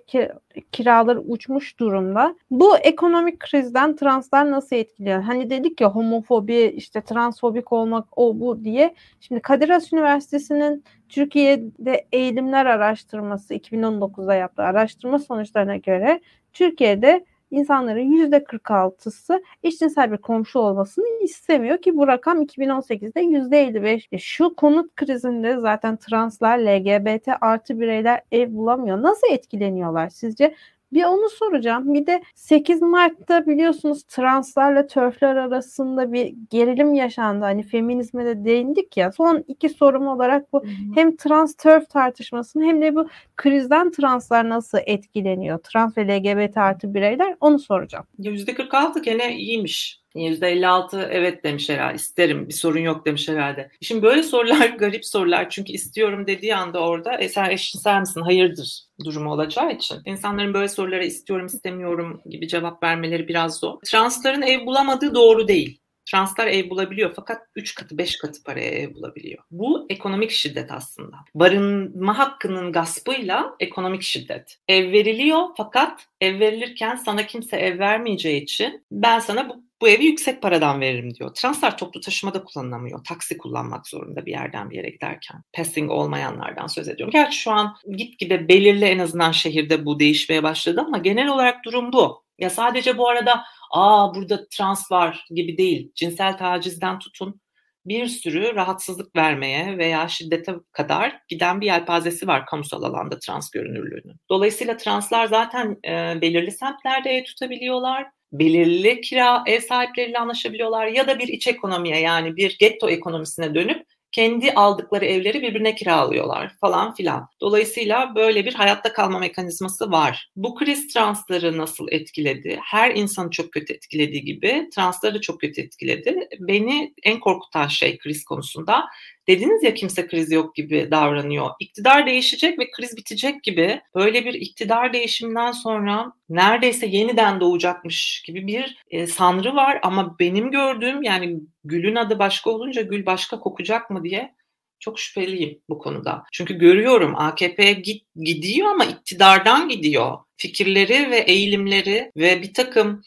kiraları uçmuş durumda. Bu ekonomik krizden translar nasıl etkiliyor? Hani dedik ya homofobi, işte transfobik olmak o bu diye. Şimdi Kadir Has Üniversitesi'nin Türkiye'de eğilimler araştırması 2019'da yaptığı araştırma sonuçlarına göre Türkiye'de insanların %46'sı eşcinsel bir komşu olmasını istemiyor ki bu rakam 2018'de %55. E şu konut krizinde zaten translar, LGBT artı bireyler ev bulamıyor. Nasıl etkileniyorlar sizce? Bir onu soracağım. Bir de 8 Mart'ta biliyorsunuz translarla törfler arasında bir gerilim yaşandı. Hani feminizme de değindik ya. Son iki sorum olarak bu hem trans törf tartışmasını hem de bu krizden translar nasıl etkileniyor? Trans ve LGBT artı bireyler onu soracağım. %46 gene iyiymiş. %56 evet demiş herhalde. İsterim bir sorun yok demiş herhalde. Şimdi böyle sorular garip sorular. Çünkü istiyorum dediği anda orada e sen eşcinsel misin? Hayırdır durumu olacağı için. İnsanların böyle sorulara istiyorum istemiyorum gibi cevap vermeleri biraz zor. Transların ev bulamadığı doğru değil. Translar ev bulabiliyor fakat 3 katı 5 katı paraya ev bulabiliyor. Bu ekonomik şiddet aslında. Barınma hakkının gaspıyla ekonomik şiddet. Ev veriliyor fakat ev verilirken sana kimse ev vermeyeceği için ben sana bu bu evi yüksek paradan veririm diyor. Transfer toplu taşımada kullanılamıyor. Taksi kullanmak zorunda bir yerden bir yere giderken. Passing olmayanlardan söz ediyorum. Gerçi şu an gitgide belirli en azından şehirde bu değişmeye başladı ama genel olarak durum bu. Ya sadece bu arada aa burada trans var gibi değil. Cinsel tacizden tutun bir sürü rahatsızlık vermeye veya şiddete kadar giden bir yelpazesi var kamusal alanda trans görünürlüğünün. Dolayısıyla translar zaten e, belirli semtlerde tutabiliyorlar belirli kira ev sahipleriyle anlaşabiliyorlar ya da bir iç ekonomiye yani bir getto ekonomisine dönüp kendi aldıkları evleri birbirine kiralıyorlar falan filan. Dolayısıyla böyle bir hayatta kalma mekanizması var. Bu kriz transları nasıl etkiledi? Her insanı çok kötü etkilediği gibi transları da çok kötü etkiledi. Beni en korkutan şey kriz konusunda dediniz ya kimse kriz yok gibi davranıyor. İktidar değişecek ve kriz bitecek gibi böyle bir iktidar değişiminden sonra neredeyse yeniden doğacakmış gibi bir e, sanrı var ama benim gördüğüm yani gülün adı başka olunca gül başka kokacak mı diye çok şüpheliyim bu konuda. Çünkü görüyorum AKP git, gidiyor ama iktidardan gidiyor. Fikirleri ve eğilimleri ve bir takım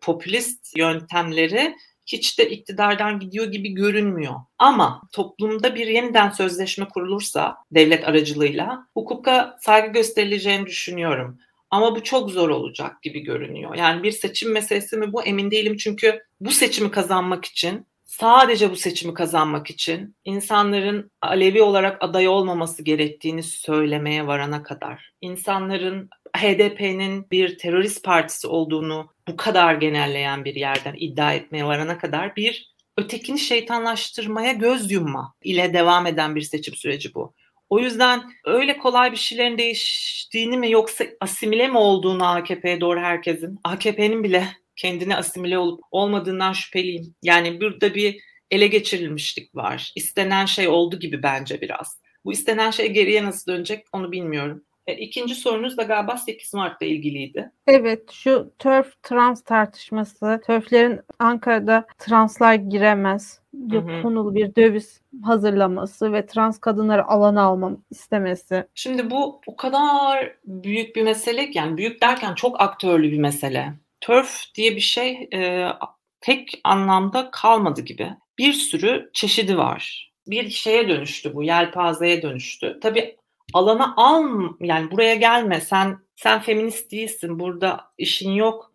popülist yöntemleri hiç de iktidardan gidiyor gibi görünmüyor. Ama toplumda bir yeniden sözleşme kurulursa devlet aracılığıyla hukuka saygı gösterileceğini düşünüyorum. Ama bu çok zor olacak gibi görünüyor. Yani bir seçim meselesi mi bu emin değilim çünkü bu seçimi kazanmak için sadece bu seçimi kazanmak için insanların Alevi olarak aday olmaması gerektiğini söylemeye varana kadar, insanların HDP'nin bir terörist partisi olduğunu bu kadar genelleyen bir yerden iddia etmeye varana kadar bir ötekini şeytanlaştırmaya göz yumma ile devam eden bir seçim süreci bu. O yüzden öyle kolay bir şeylerin değiştiğini mi yoksa asimile mi olduğunu AKP'ye doğru herkesin, AKP'nin bile kendine asimile olup olmadığından şüpheliyim. Yani burada bir ele geçirilmişlik var. İstenen şey oldu gibi bence biraz. Bu istenen şey geriye nasıl dönecek onu bilmiyorum. E, ikinci sorunuz da galiba 8 Mart'la ilgiliydi. Evet şu törf trans tartışması, törflerin Ankara'da translar giremez konulu bir döviz hazırlaması ve trans kadınları alana almam istemesi. Şimdi bu o kadar büyük bir mesele yani büyük derken çok aktörlü bir mesele. Törf diye bir şey e, tek anlamda kalmadı gibi. Bir sürü çeşidi var. Bir şeye dönüştü bu, yelpazeye dönüştü. Tabii alana al yani buraya gelme sen sen feminist değilsin burada işin yok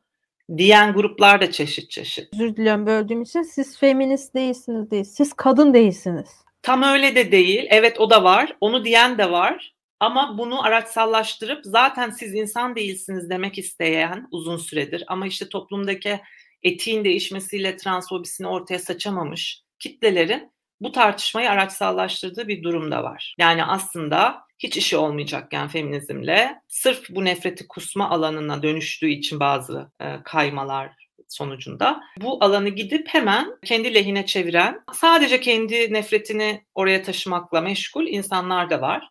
diyen gruplar da çeşit çeşit. Özür diliyorum böldüğüm için siz feminist değilsiniz değil siz kadın değilsiniz. Tam öyle de değil evet o da var onu diyen de var ama bunu araçsallaştırıp zaten siz insan değilsiniz demek isteyen uzun süredir ama işte toplumdaki etiğin değişmesiyle transfobisini ortaya saçamamış kitlelerin bu tartışmayı araçsallaştırdığı bir durum da var. Yani aslında hiç işi olmayacakken feminizmle sırf bu nefreti kusma alanına dönüştüğü için bazı e, kaymalar sonucunda bu alanı gidip hemen kendi lehine çeviren, sadece kendi nefretini oraya taşımakla meşgul insanlar da var.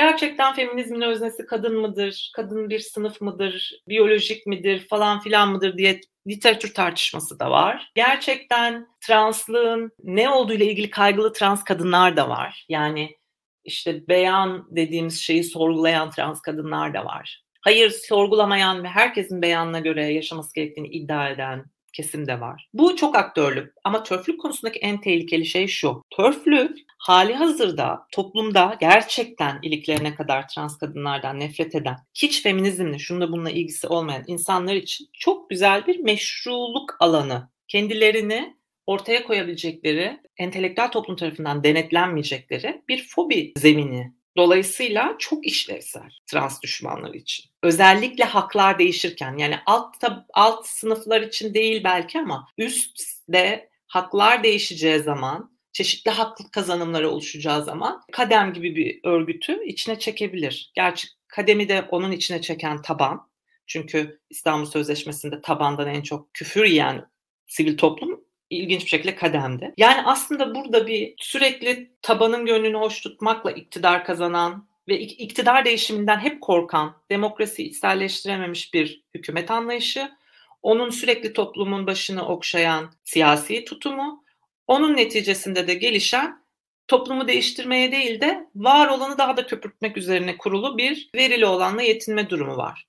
Gerçekten feminizmin öznesi kadın mıdır, kadın bir sınıf mıdır, biyolojik midir falan filan mıdır diye literatür tartışması da var. Gerçekten translığın ne olduğu ile ilgili kaygılı trans kadınlar da var. Yani işte beyan dediğimiz şeyi sorgulayan trans kadınlar da var. Hayır sorgulamayan ve herkesin beyanına göre yaşaması gerektiğini iddia eden kesim de var. Bu çok aktörlük ama törflük konusundaki en tehlikeli şey şu. Törflük hali hazırda toplumda gerçekten iliklerine kadar trans kadınlardan nefret eden, hiç feminizmle şununla bununla ilgisi olmayan insanlar için çok güzel bir meşruluk alanı. Kendilerini ortaya koyabilecekleri, entelektüel toplum tarafından denetlenmeyecekleri bir fobi zemini Dolayısıyla çok işlevsel trans düşmanları için. Özellikle haklar değişirken yani alt alt sınıflar için değil belki ama üstte haklar değişeceği zaman çeşitli hak kazanımları oluşacağı zaman kadem gibi bir örgütü içine çekebilir. Gerçi kademi de onun içine çeken taban. Çünkü İstanbul Sözleşmesi'nde tabandan en çok küfür yiyen sivil toplum ilginç bir şekilde kademde. Yani aslında burada bir sürekli tabanın gönlünü hoş tutmakla iktidar kazanan ve iktidar değişiminden hep korkan, demokrasi içselleştirememiş bir hükümet anlayışı, onun sürekli toplumun başını okşayan siyasi tutumu, onun neticesinde de gelişen toplumu değiştirmeye değil de var olanı daha da köpürtmek üzerine kurulu bir verili olanla yetinme durumu var.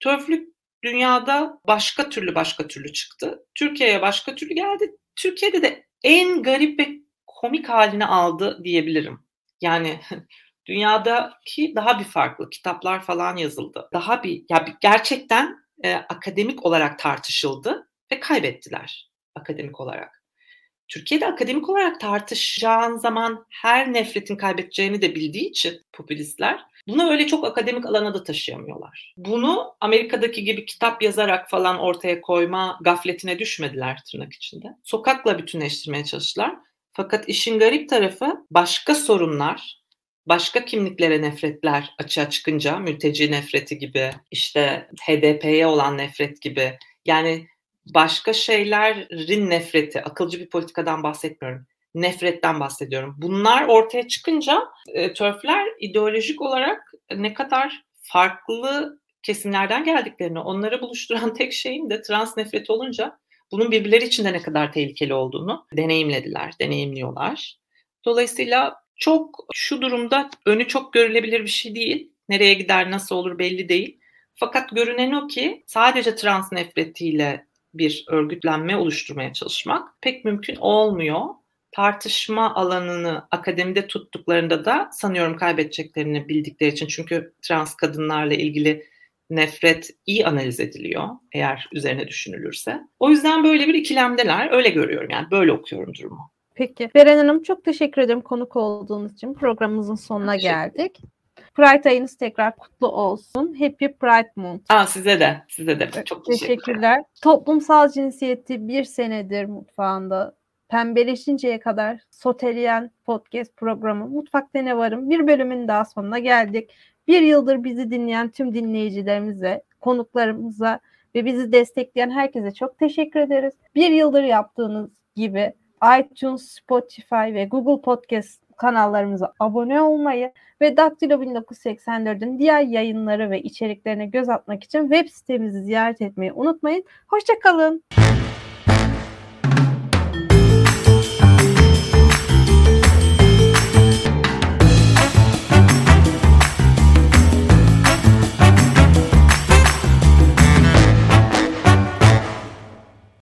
Törflük dünyada başka türlü başka türlü çıktı. Türkiye'ye başka türlü geldi. Türkiye'de de en garip ve komik halini aldı diyebilirim. Yani dünyadaki daha bir farklı kitaplar falan yazıldı. Daha bir ya gerçekten e, akademik olarak tartışıldı ve kaybettiler akademik olarak. Türkiye'de akademik olarak tartışacağın zaman her nefretin kaybedeceğini de bildiği için popülistler bunu öyle çok akademik alana da taşıyamıyorlar. Bunu Amerika'daki gibi kitap yazarak falan ortaya koyma gafletine düşmediler tırnak içinde. Sokakla bütünleştirmeye çalıştılar. Fakat işin garip tarafı başka sorunlar, başka kimliklere nefretler açığa çıkınca mülteci nefreti gibi işte HDP'ye olan nefret gibi yani başka şeylerin nefreti, akılcı bir politikadan bahsetmiyorum nefretten bahsediyorum. Bunlar ortaya çıkınca e, törfler ideolojik olarak ne kadar farklı kesimlerden geldiklerini, onları buluşturan tek şeyin de trans nefret olunca bunun birbirleri için de ne kadar tehlikeli olduğunu deneyimlediler, deneyimliyorlar. Dolayısıyla çok şu durumda önü çok görülebilir bir şey değil. Nereye gider, nasıl olur belli değil. Fakat görünen o ki sadece trans nefretiyle bir örgütlenme oluşturmaya çalışmak pek mümkün olmuyor tartışma alanını akademide tuttuklarında da sanıyorum kaybedeceklerini bildikleri için. Çünkü trans kadınlarla ilgili nefret iyi analiz ediliyor eğer üzerine düşünülürse. O yüzden böyle bir ikilemdeler. Öyle görüyorum yani böyle okuyorum durumu. Peki. Beren Hanım çok teşekkür ederim konuk olduğunuz için. Programımızın sonuna geldik. Pride ayınız tekrar kutlu olsun. Happy Pride Month. Aa, size de. Size de. Çok teşekkürler. teşekkürler. Toplumsal cinsiyeti bir senedir mutfağında pembeleşinceye kadar soteleyen podcast programı Mutfakta Ne Varım bir bölümün daha sonuna geldik. Bir yıldır bizi dinleyen tüm dinleyicilerimize, konuklarımıza ve bizi destekleyen herkese çok teşekkür ederiz. Bir yıldır yaptığınız gibi iTunes, Spotify ve Google Podcast kanallarımıza abone olmayı ve Daktilo 1984'ün diğer yayınları ve içeriklerine göz atmak için web sitemizi ziyaret etmeyi unutmayın. Hoşçakalın.